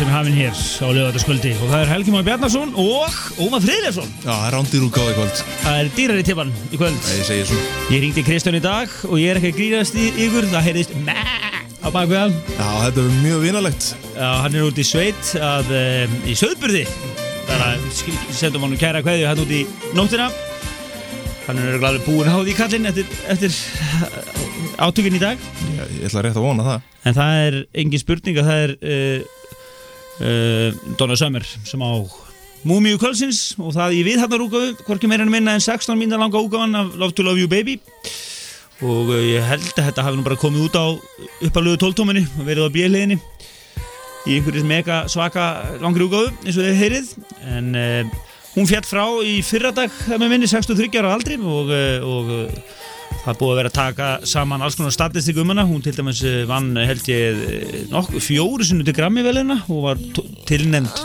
sem er hafinn hér á lögataskvöldi og það er Helgi Már Bjarnarsson og Ómar Friðleifsson. Já, það er rándir útgáð í kvöld Það er dýrar í tippan í kvöld. Nei, ég segi svona Ég ringdi Kristján í dag og ég er ekki að grínast í ykkur, það heyrðist mæ á bakvið hann. Já, þetta er mjög vinalegt Já, hann er út í sveit að, um, í söðburði. Það er að sendum hann kæra kveðju hann út í nóttina. Hann er glæðið búin á því kallinn eftir, eftir átökinn í dag. Ég, ég ætla rétt að vona það En það er engin spurning að það er uh, uh, Donna Summer sem á Múmiu Kvölsins og það í viðhatnar úgáfu, hvorki meira en minna en 16 mínúna langa úgáfan af Love to Love You Baby. Og uh, ég held að þetta hafi nú bara komið út á uppalögu tóltóminni og verið á bjöliðinni í einhverjum mega svaka langri úgáfu eins og þið heyrið. En uh, hún fjall frá í fyrradag með minni 63 ára aldri og, og það búið að vera að taka saman alls konar statistik um hana. Hún til dæmis eh, vann eh, held ég eh, nokk, fjóru sinnum til Grammy velina og var tó- tilnefnd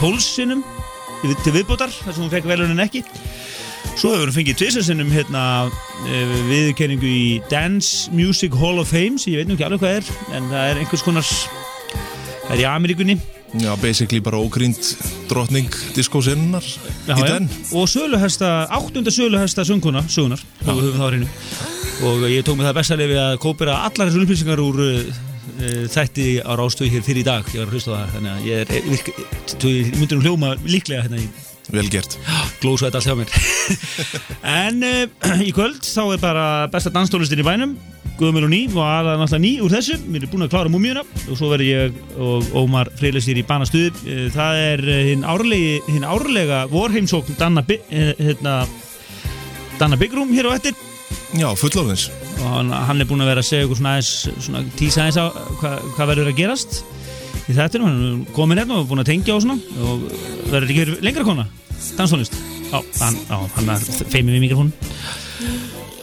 tólsinnum til viðbótar þar sem hún fekk velunin ekki. Svo hefur hún fengið tvisarsinnum hérna, viðurkenningu í Dance Music Hall of Fame sem ég veit nú ekki alveg hvað er en það er einhvers konar það er í Ameríkunni Já, basically bara ógrínd drottning diskósinnar í den. Og söluhesta, áttunda söluhesta sönguna, sögunar og við höfum það á hreinu og ég tók með það besta lefi að kópira allar þessar upplýsingar úr uh, þætti á rástöðu hér fyrir í dag. Ég var að hlusta það, þannig að ég er virk, ég myndir nú hljóma líklega hérna í Vel gert. Glósa þetta allt hjá mér. En uh, í kvöld þá er bara besta danstólistin í bænum Guðmur og ný og aðað náttúrulega ný úr þessu. Við erum búin að klára múmíuna og svo verður ég og Ómar Freyleysir í banastuði. Eh, það er eh, hinn árlegi hinn árlega vorheimsókn Danna, eh, hérna, Danna Byggrúm hér á eftir. Já, fullofins og hann, hann er búin að vera að segja ykkur svona svona tísa aðeins á hva, hvað verður að gerast í þetta hann er komin hérna og búin að tengja og svona. Og verður ekki verið lengra kona? Danstónlist. Já, hann, já, hann er feimið við mikrofón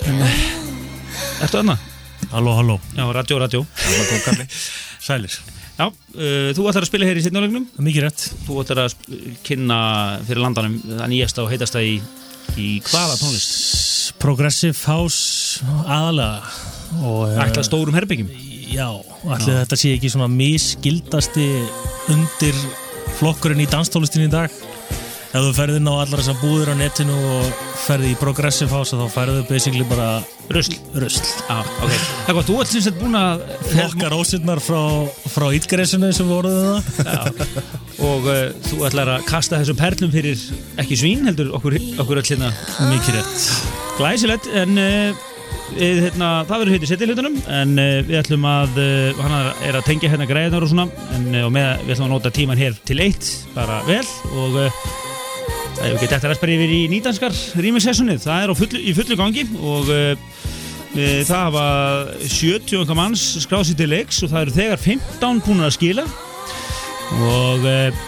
en ertu aðna? Halló, halló, já, radjó, radjó sælir. Já, uh, þú ætlar að spila hér í sittnálegnum Mikið rétt. Þú ætlar að kynna fyrir landanum það nýjasta og heitasta í, í hvaða tónlist? Progressive House aðalega. Og, eh, ætla stórum herbyggjum Já, allir þetta sé ekki svona misgildasti undir flokkurinn í danstólistin í dag Ef þú ferð inn á allar þessar búðir á netinu og ferði í Progressive House þá ferðu basically bara Rusl. rusl Já, ok. Það er gott, þú ert sem sagt búin að Flokka rósirnar frá, frá ítgresinu sem voruðu það og uh, þú ætlar að kasta þessum perlum fyrir ekki svín, heldur okkur, okkur öll hérna Mikið rétt glæsilegt en uh, við, hérna, það verður heiti setja hlutunum en uh, við ætlum að uh, hann er að tengja hérna græðunar og svona en, uh, og með, við ætlum að nota tíman hér til eitt bara vel og það er ekki eftir að spara yfir í nýdanskar rýmingsessunni, það er fullu, í fullu gangi og við, það hafa 70 okkar manns skráð sér til leiks og það eru þegar 15 búin að skila. Og uh,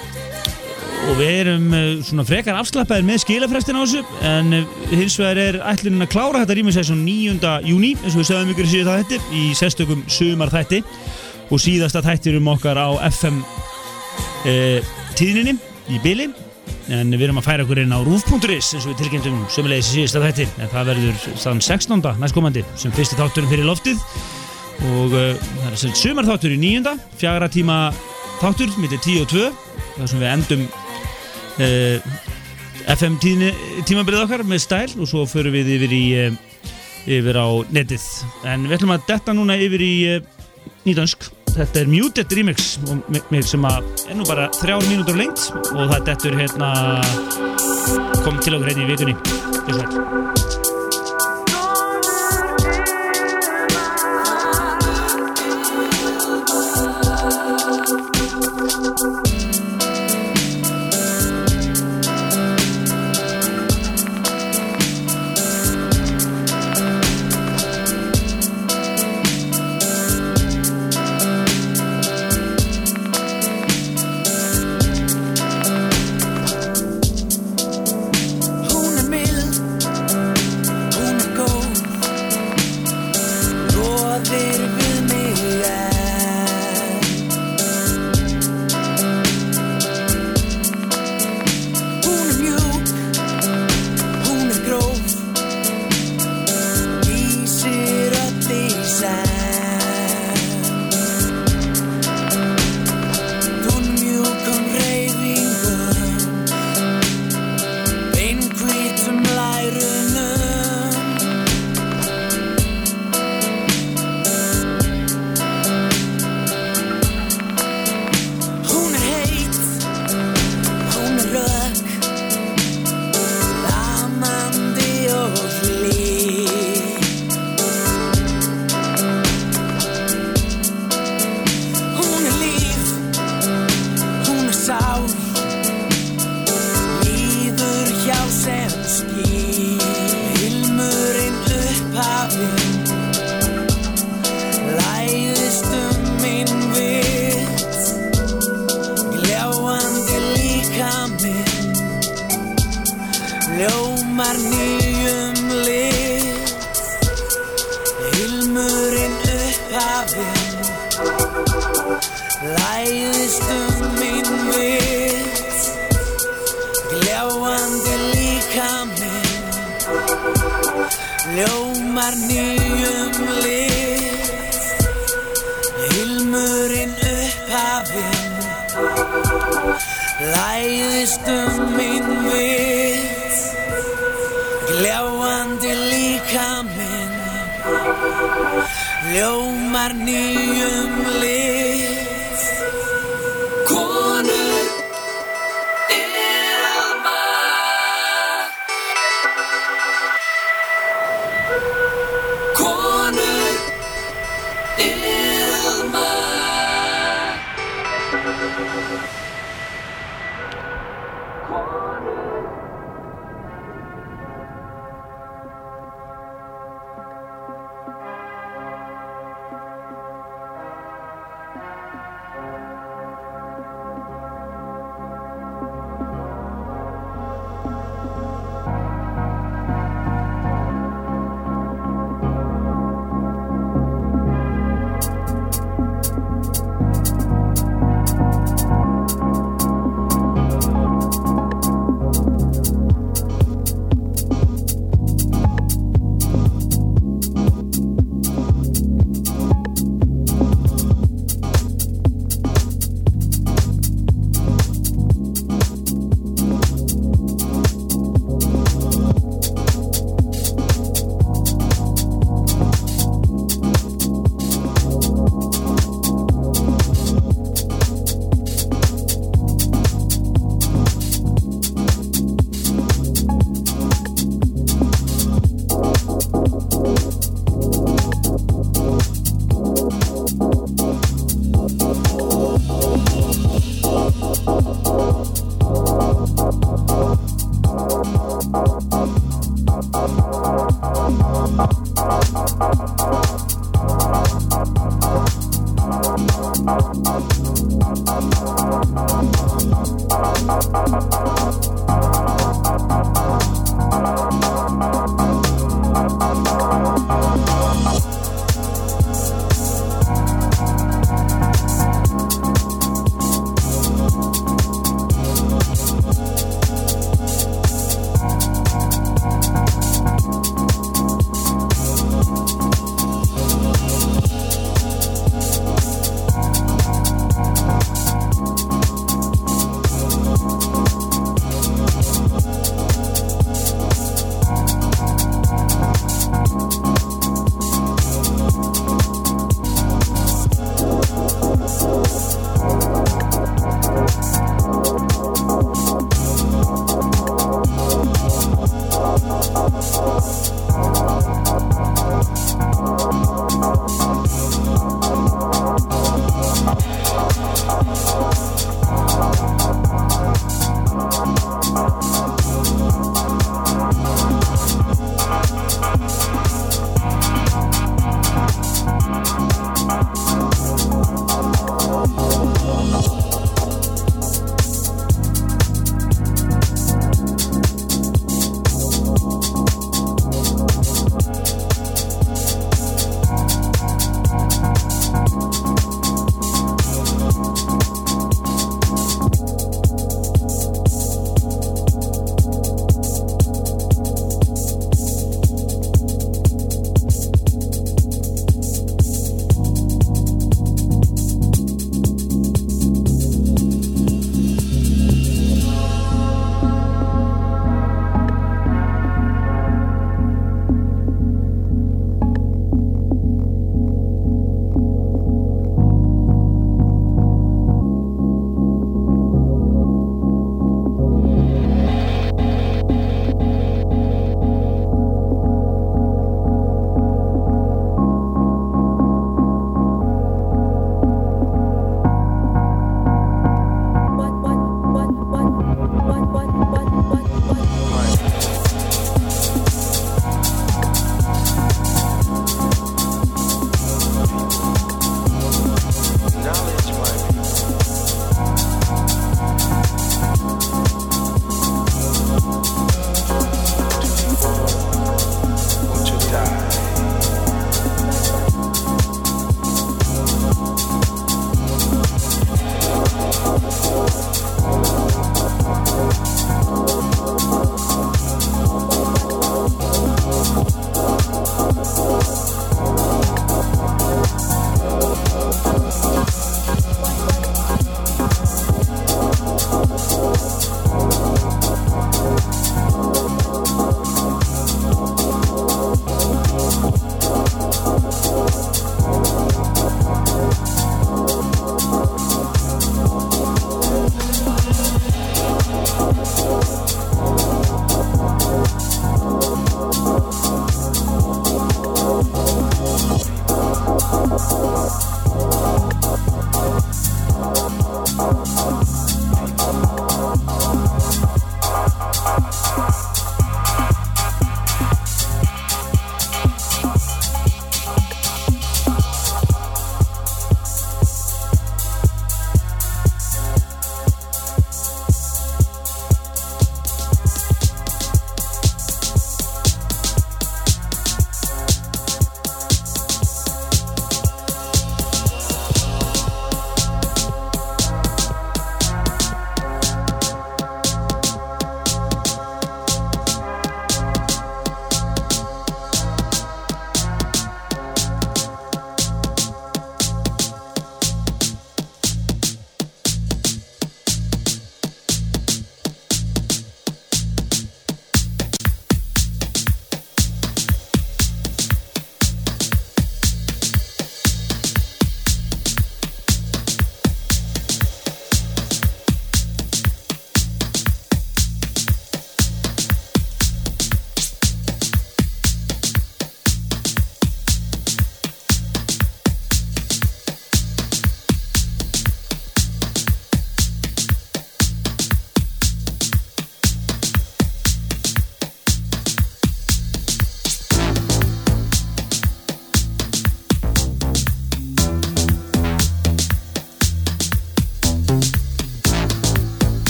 og við erum svona frekar afslappaðir með skilafrestin á þessu en hins vegar er ætlunin að klára þetta rýmingsessun 9. júni eins og við sögum ykkur síðan það þetta í sérstökum sumar þætti og síðasta þættirum okkar á FM uh, tíðninni í byli en við erum að færa okkur inn á rúf.is eins og við tilkynntum sömulegis í síðasta þætti. En það verður þann 16. næstkomandi sem fyrsti þátturinn fyrir loftið. Og uh, það er sem sumar þáttur í nýjunda fjagra tíma þáttur millir 10 og 2 þar sem við endum uh, FM tíðni, tímabilið okkar með stæl og svo förum við yfir í uh, yfir á netið. En við ætlum að detta núna yfir í nýdansk þetta er Muted Remix sem er nú bara þrjár mínútur lengt og það dettur hérna kom til okkur hérna í vikunni. Gjörðu svo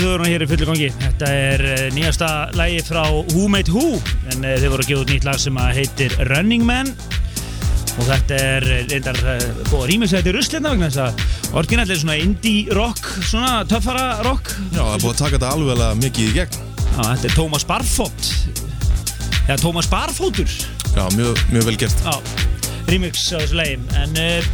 þjóðurna hér í fullu gangi. Þetta er uh, nýjasta lægi frá Who Made Who En uh, þeir voru að gefa út nýtt lag sem heitir Running Man. Og þetta er uh, reyndar búið þetta í ruslina vegna þess að orginall er svona indie rock, svona töffara rock. Já, það er búið að taka þetta alveg mikið í gegn. Já, þetta er Thomas Barfót. Eða Thomas Barfótur. Já, mjög, mjög vel gert. Já, remix á þessu lægin En uh,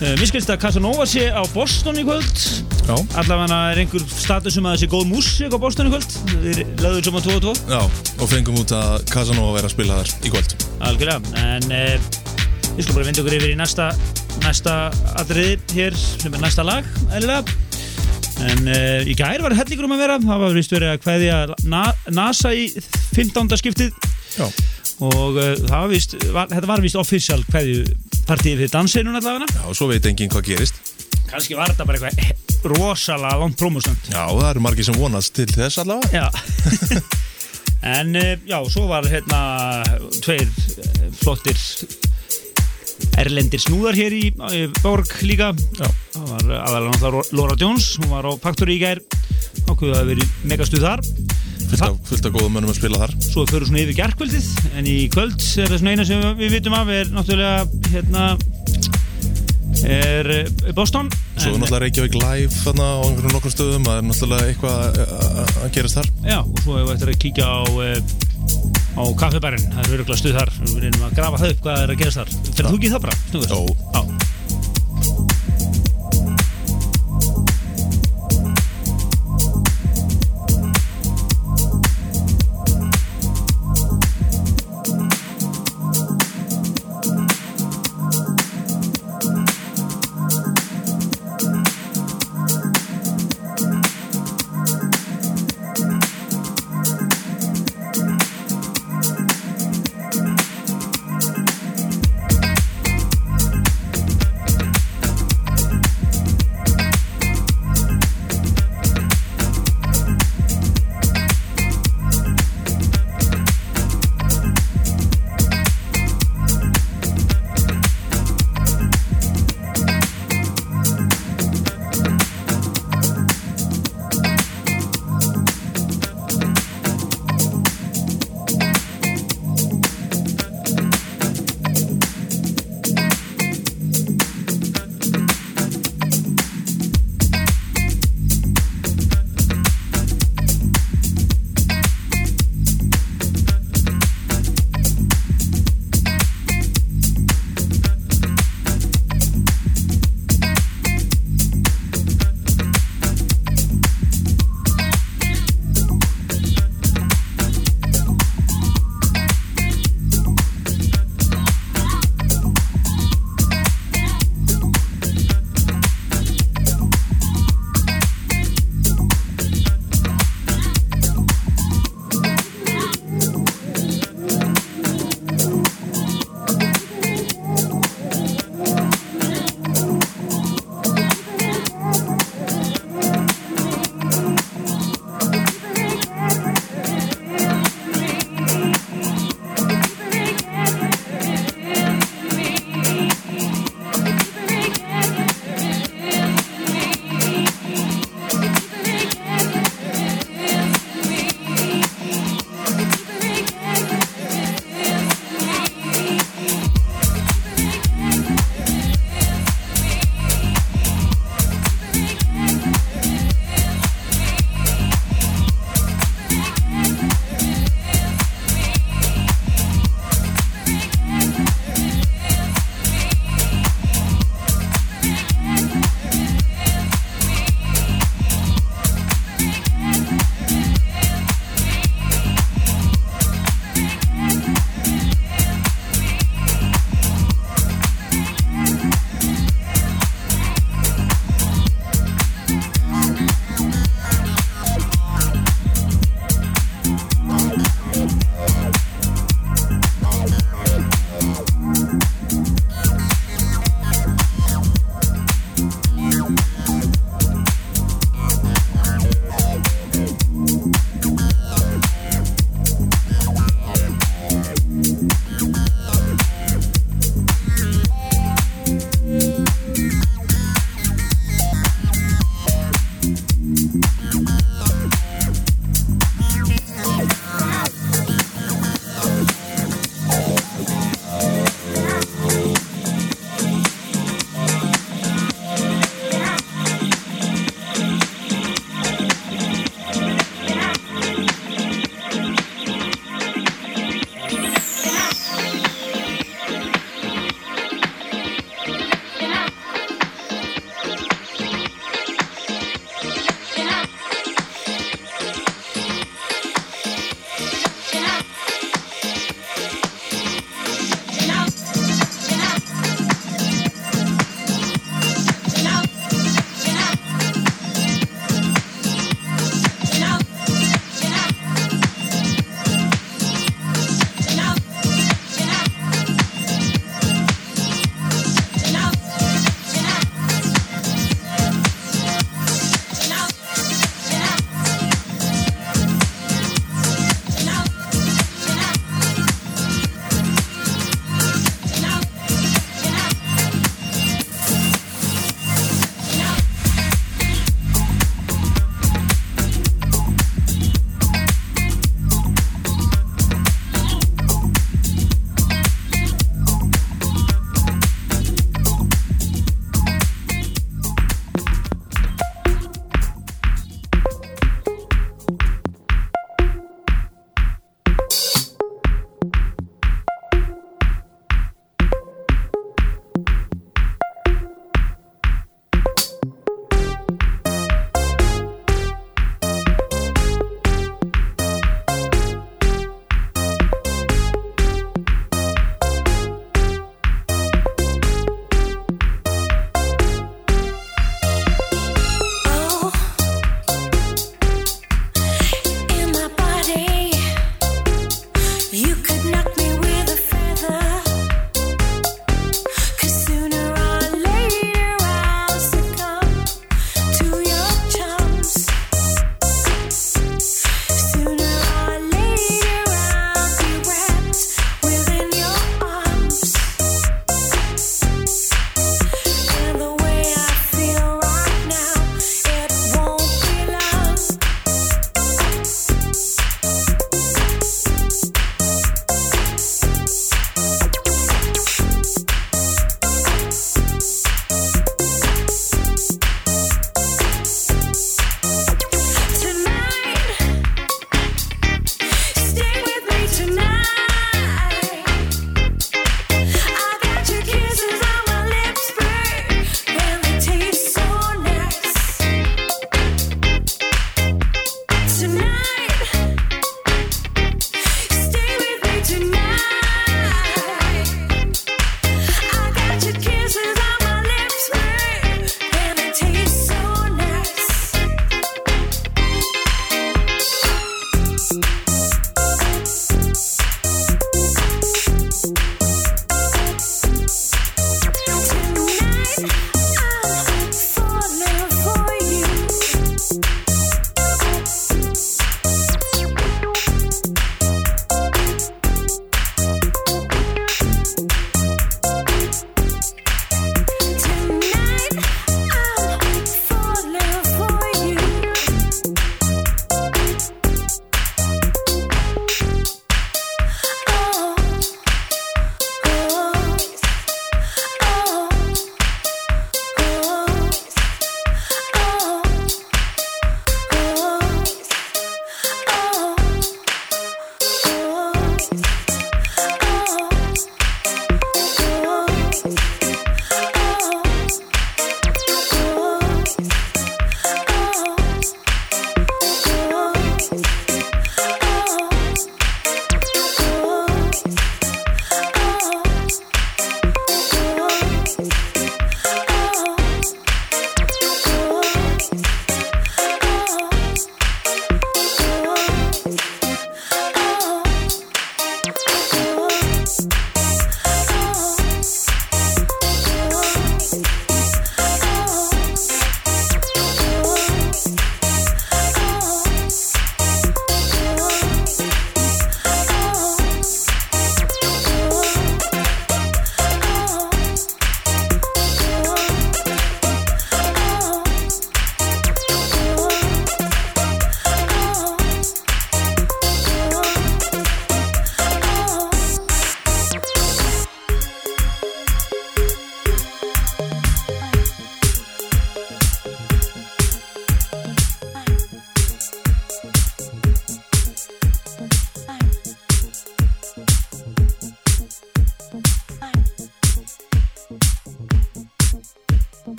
uh, mér skilst að Casanova sé á Boston í kvöld Allavega er einhver status um að það sé góð músík á Boston í kvöld Þeir lögður sem að 2 og 2 já, og fengum út að Casanova væri að spila þar í kvöld. Algjörlega, en uh, við skulum bara vinda okkur yfir í næsta, næsta atriði hér sem er næsta lag, eðlilega. En uh, í gær var hellingur um að vera, það var vist verið að kveðja na NASA í 15. skiptið Já, og uh, það var vist, var, þetta var vist official kveðju partíið fyrir danseinun allavega. já, og svo veit enginn hvað gerist. Kanski var þetta bara eitthvað rosalega langt prómusnönd. Já, það eru margir sem vonast til þess allavega. Já En uh, já, svo var hérna tveir uh, flottir erlendir snúðar hér í Borg líka Já. Það var aðalega náttúrulega Laura Jones hún var á Factory í gær ákveðu að vera megastuð þar Fullt af, góðum mönnum að spila þar. Svo fyrir svona yfir gerkvöldið en í kvöld er það svona eina sem við vitum af er náttúrulega hérna er uh, Boston Svo er náttúrulega Reykjavík live þarna á einhverjum nokkur stöðum. Það er náttúrulega eitthvað að- að að gerast þar. Já, og svo hefur við eftir að kíkja á á kaffibærin, það er öruglega stuð þar við reynum að grafa það upp hvað er að gerast þar Fyrir þú ekki það bara? Jó.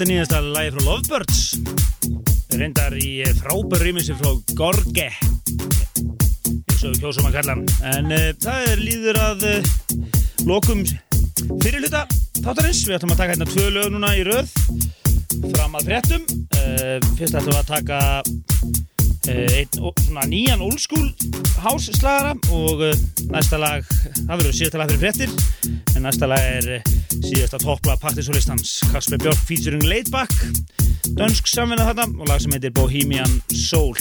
Þetta er nýjasta lagi frá Lovebirds reyndar í eh, frábær rýmissi frá Gorge eins og kjósum að kalla en uh, það er líður að uh, lokum fyrir hluta þáttarins. Við ætlum að taka hérna tvö lög núna í röð fram að fréttum. Uh, fyrst ætlum við að taka einn svona nýjan old school house slagara og næsta lag, það verður síðasta lag fyrir fréttir en næsta lag er síðasta topplag partisólistans Kasper Björk featuring Laidback. Dönsk samvinna þarna og lag sem heitir Bohemian Soul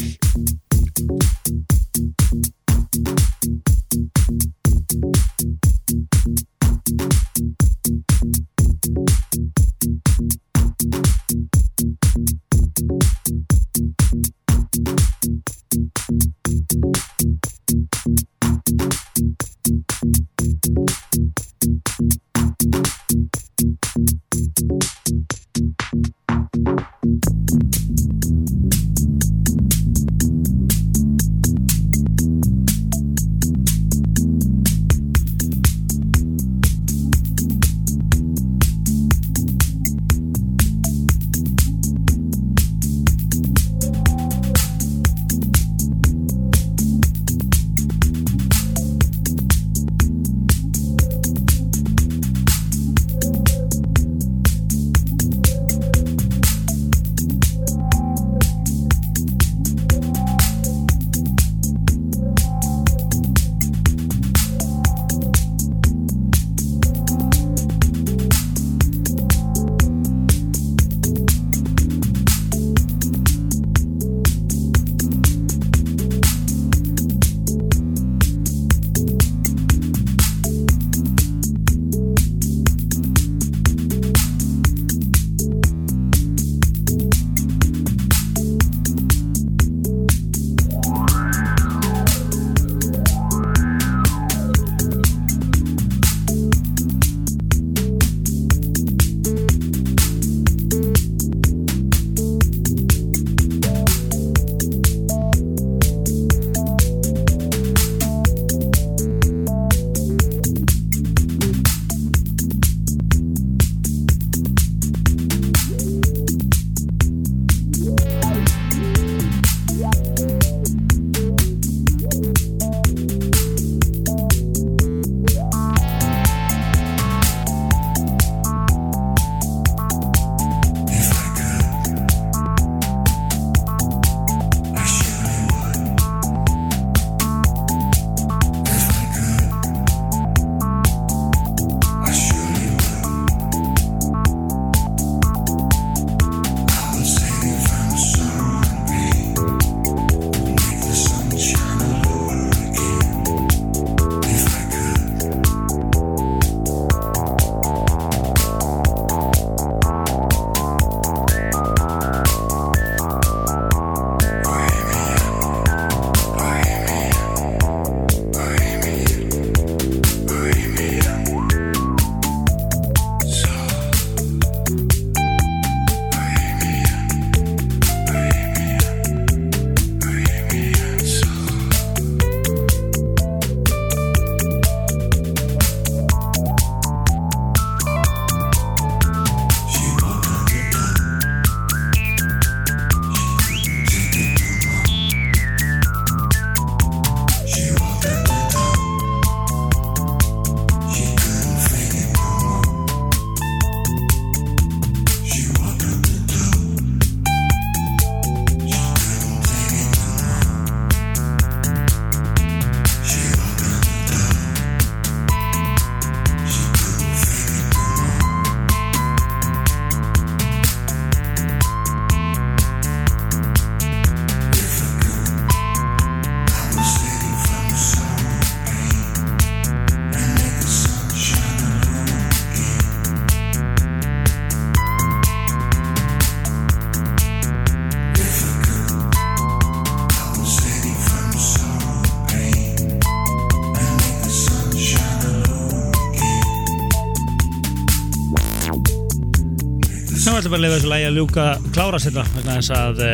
ætlum að leiða þessu lagi að ljúka klára sérna vegna þess að e,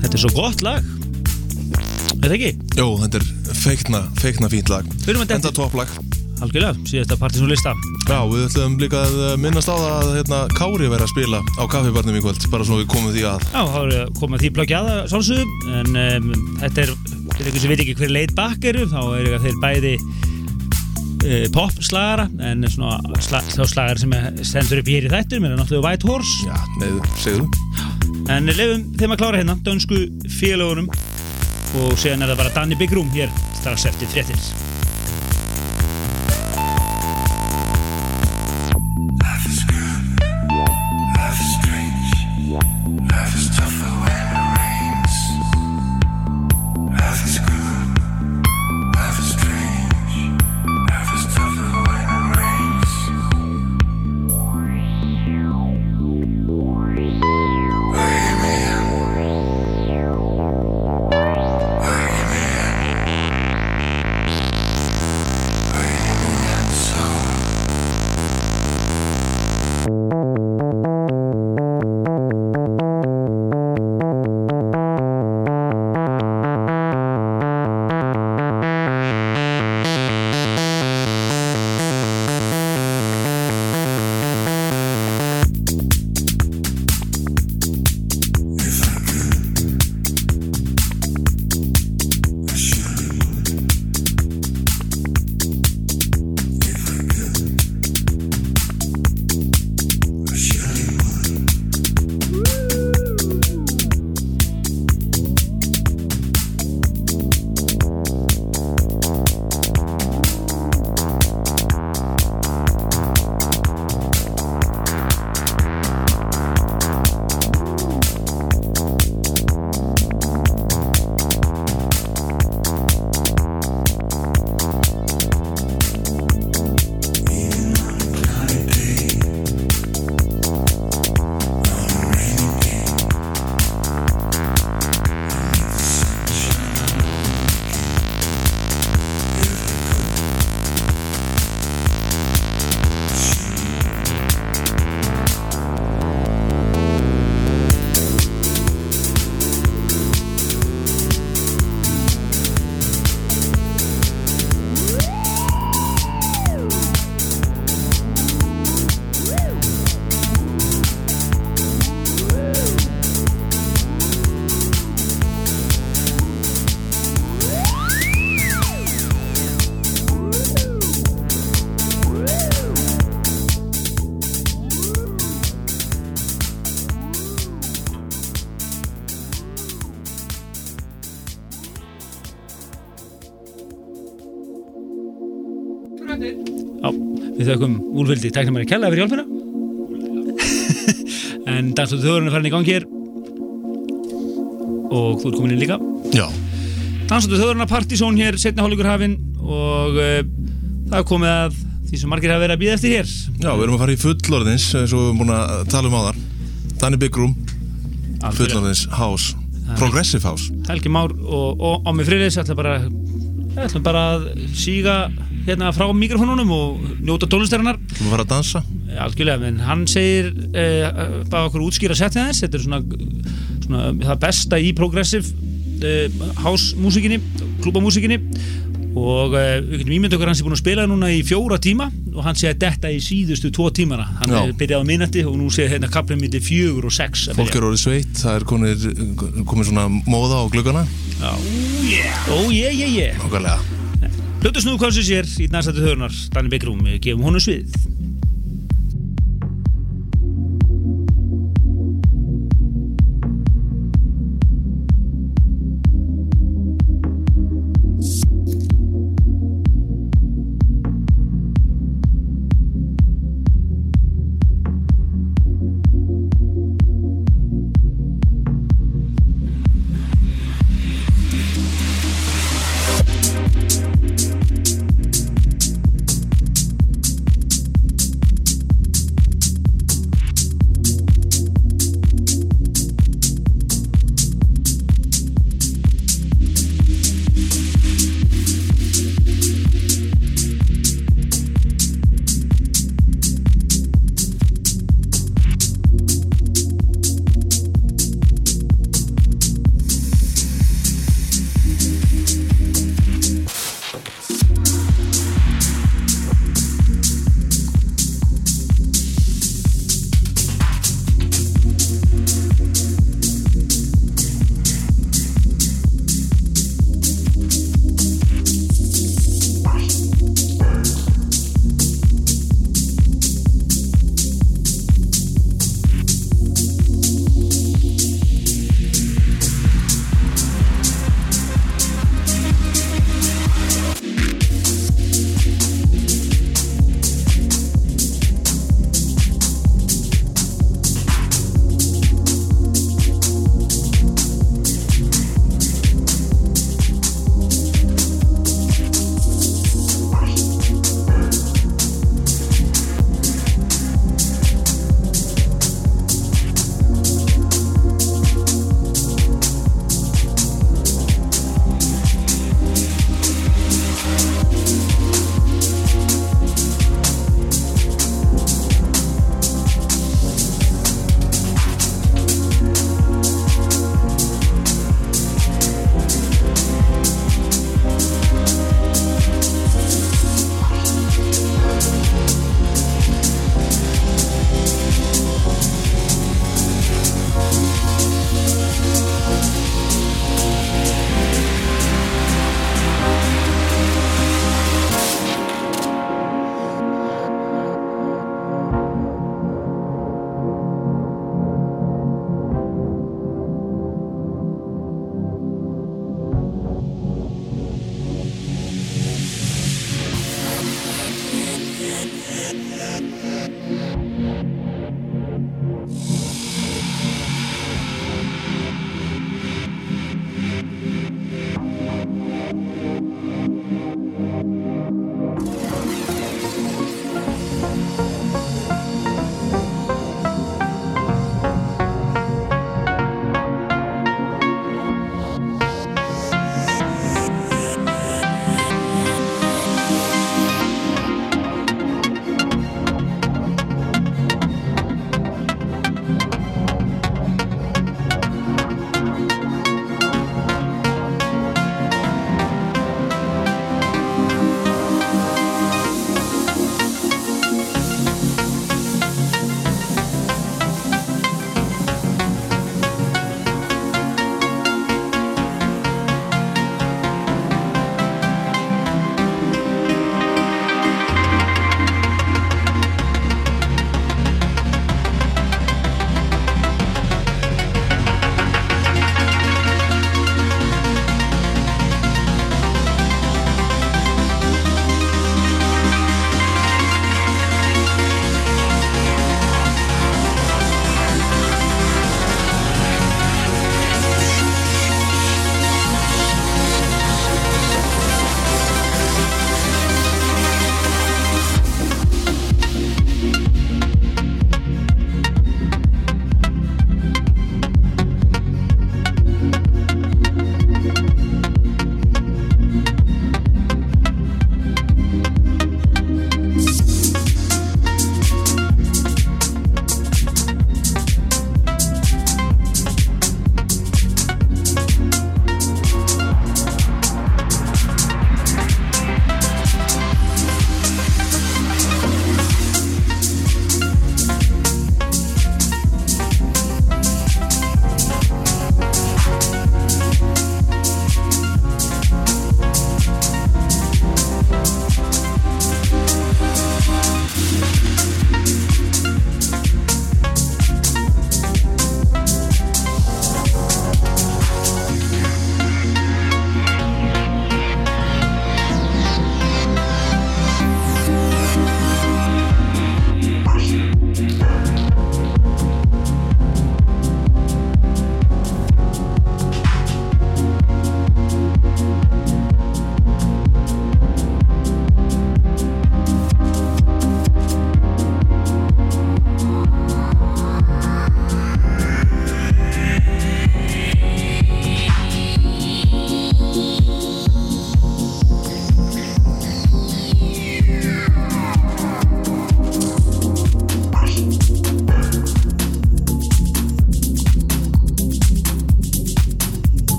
þetta er svo gott lag. Er það ekki? Jó, þetta er feikna, feikna fínt lag. Við erum að Enda topplag. Algjörlega, síðasta partysón lista. Já, við ætlum líka að minnast á það að hérna, Kári verið að spila á kaffibarnum í kvöld bara svo við komum því að. Já, þá er að koma því blöggja aða sálsögum en um, þetta er, fyrir ykkur sem veit ekki hver leit bakk eru þá er þeir bæði uh, pop slagara en svona sla, þá slagara sem stendur upp hér í þættur mér er náttúrulega White Horse. Já, neðu, segðu. En lefum þeim að klára hérna dönsku félagunum og síðan er það bara Danny Big Room hér strax eftir fréttir þaukum úlvildi tæknumæri kella fyrir hjálpina. En dansluðu þjóðurinn er farin í gang hér. Og þú ert komin inn líka. Já, Dansluðu þjóðurinn að partysón hér setna hálfleikur hafinn og uh, það er komið að því sem margir hafa verið að býða eftir hér. Já, við erum að fara í fullorðins eins og við erum búin að tala um áðar Danny Big Room, Algjörlega. fullorðins house Progressive house. Helgi Már og, Ámi Friðis ætla bara, ætla bara að síga hérna frá mikrofónunum og njóta tónlistarinnar Að fara að dansa. Algjörlega, en hann segir uh, bara okkur útskýra setja þess þetta er svona, svona það besta í progressive uh, house músikinni, klúbamúsikinni og uh, við getum ímynd okkur hans er búin að spila núna í fjóra tíma og hann segir þetta í síðustu tvo tímana. Hann Já. er byrjað á minnati og nú segir hérna kaplinn mitt fjögur og sex Fólk er orðið sveitt, það er komið, komið svona móða á gluggana. Já. Ó, yeah, yeah, yeah. Nákvæmlega Hlutu snúðu hvað sem sér í næstættu þörnar Danni Beckrum, gefum honum svið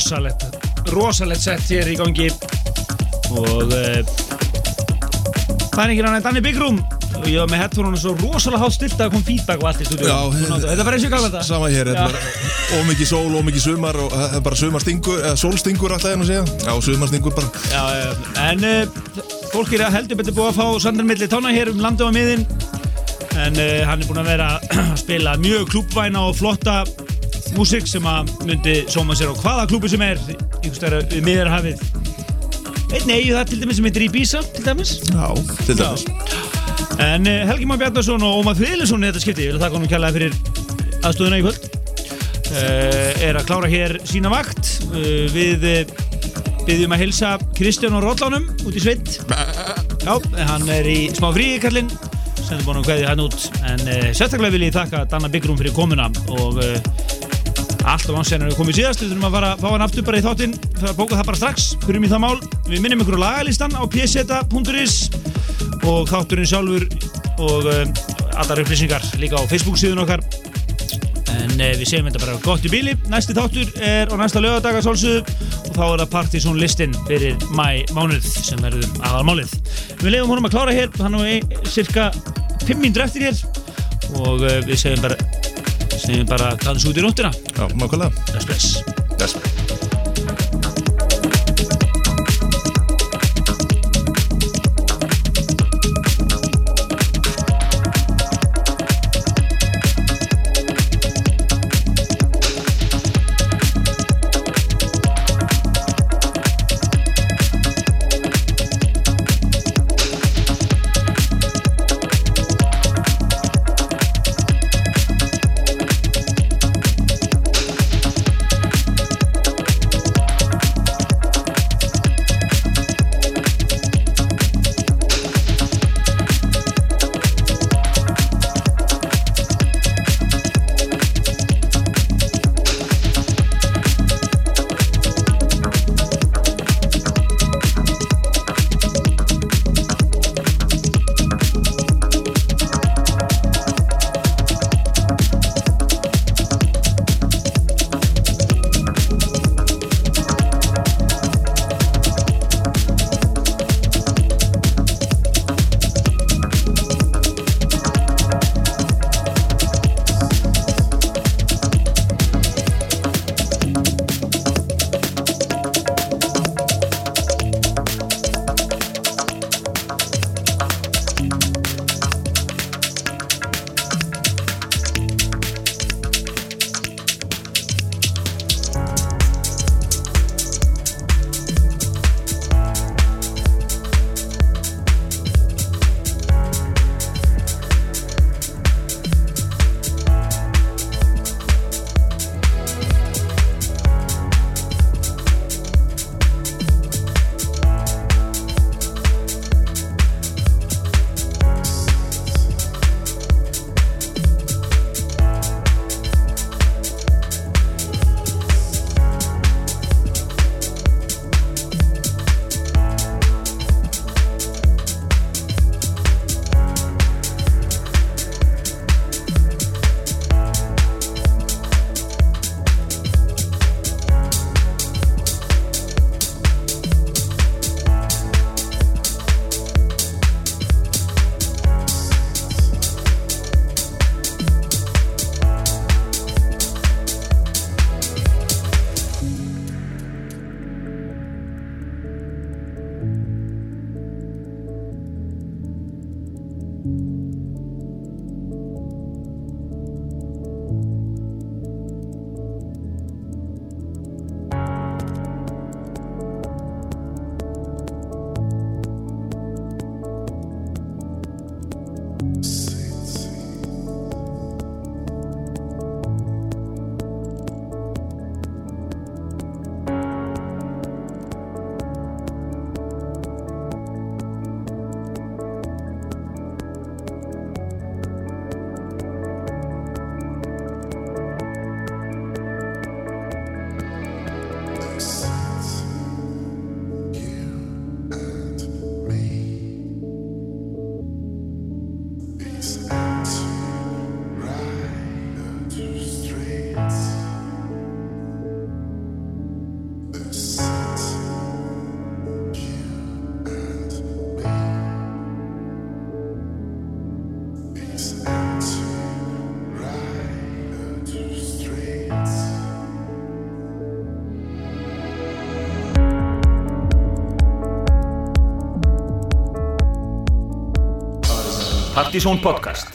Rosalegt rosalegt sett hér í gangi. Og uh, það er ekki rann Danni Big Room og ég var með headphone svo rosalega hátt stilt að kom feedback og allt í stúdíu Já, Þetta var eins og ég kalla þetta. Sama hér, ómikið sól, ómikið sumar og er bara sumarstingur, eða sólstingur alltaf en að segja. Já, sumarstingur bara. Já, en uh, fólk er að heldur betur búið að fá Sandar Milli Tána hér um landu á miðin. En uh, hann er búinn að vera að spila mjög klúbvæna og flotta músík sem að myndi sóma sér á hvaða klúbu sem er einhverstæra við miðarhafið Einn eigi það til dæmis sem heitir Ibiza til dæmis. Já, til dæmis. En uh, Helgi Már Bjarnarsson og Ómar Friðlisson í þetta skipti, ég vil þakka honum kærlega fyrir aðstöðuna í kvöld. Uh, er að klára hér sína vakt. Uh, við byggjum að hilsa Kristján og Róllánum út í sveit Já, hann er í smá fríi kallinn sem er búin að kveðja hann út. En uh, sérstaklega vil ég þakka Danna Byggrum fyrir komuna og uh, alltaf ánsæðan er komið síðast við þurfum að fara að fá hann aftur bara í þáttinn. Það bóka það bara strax, fyrir í það mál. Við minnum ykkur á lagalistan á pseta.is og þátturinn sjálfur og uh, allar upplýsingar líka á Facebook síðun okkar. En uh, við segjum þetta bara gott í bíli næsti þáttur er á næsta lögadaga sálsöðu og þá er það Partiðsson listin fyrir mæ mánuð sem verður aðalmálið. Við leiðum honum að klára hér. Hann er ein, cirka 5 mínútur eftir hér og uh, við segjum bara segjum bara dans út í nóttina Já, nákvæmlega. bless bless Partíson podcast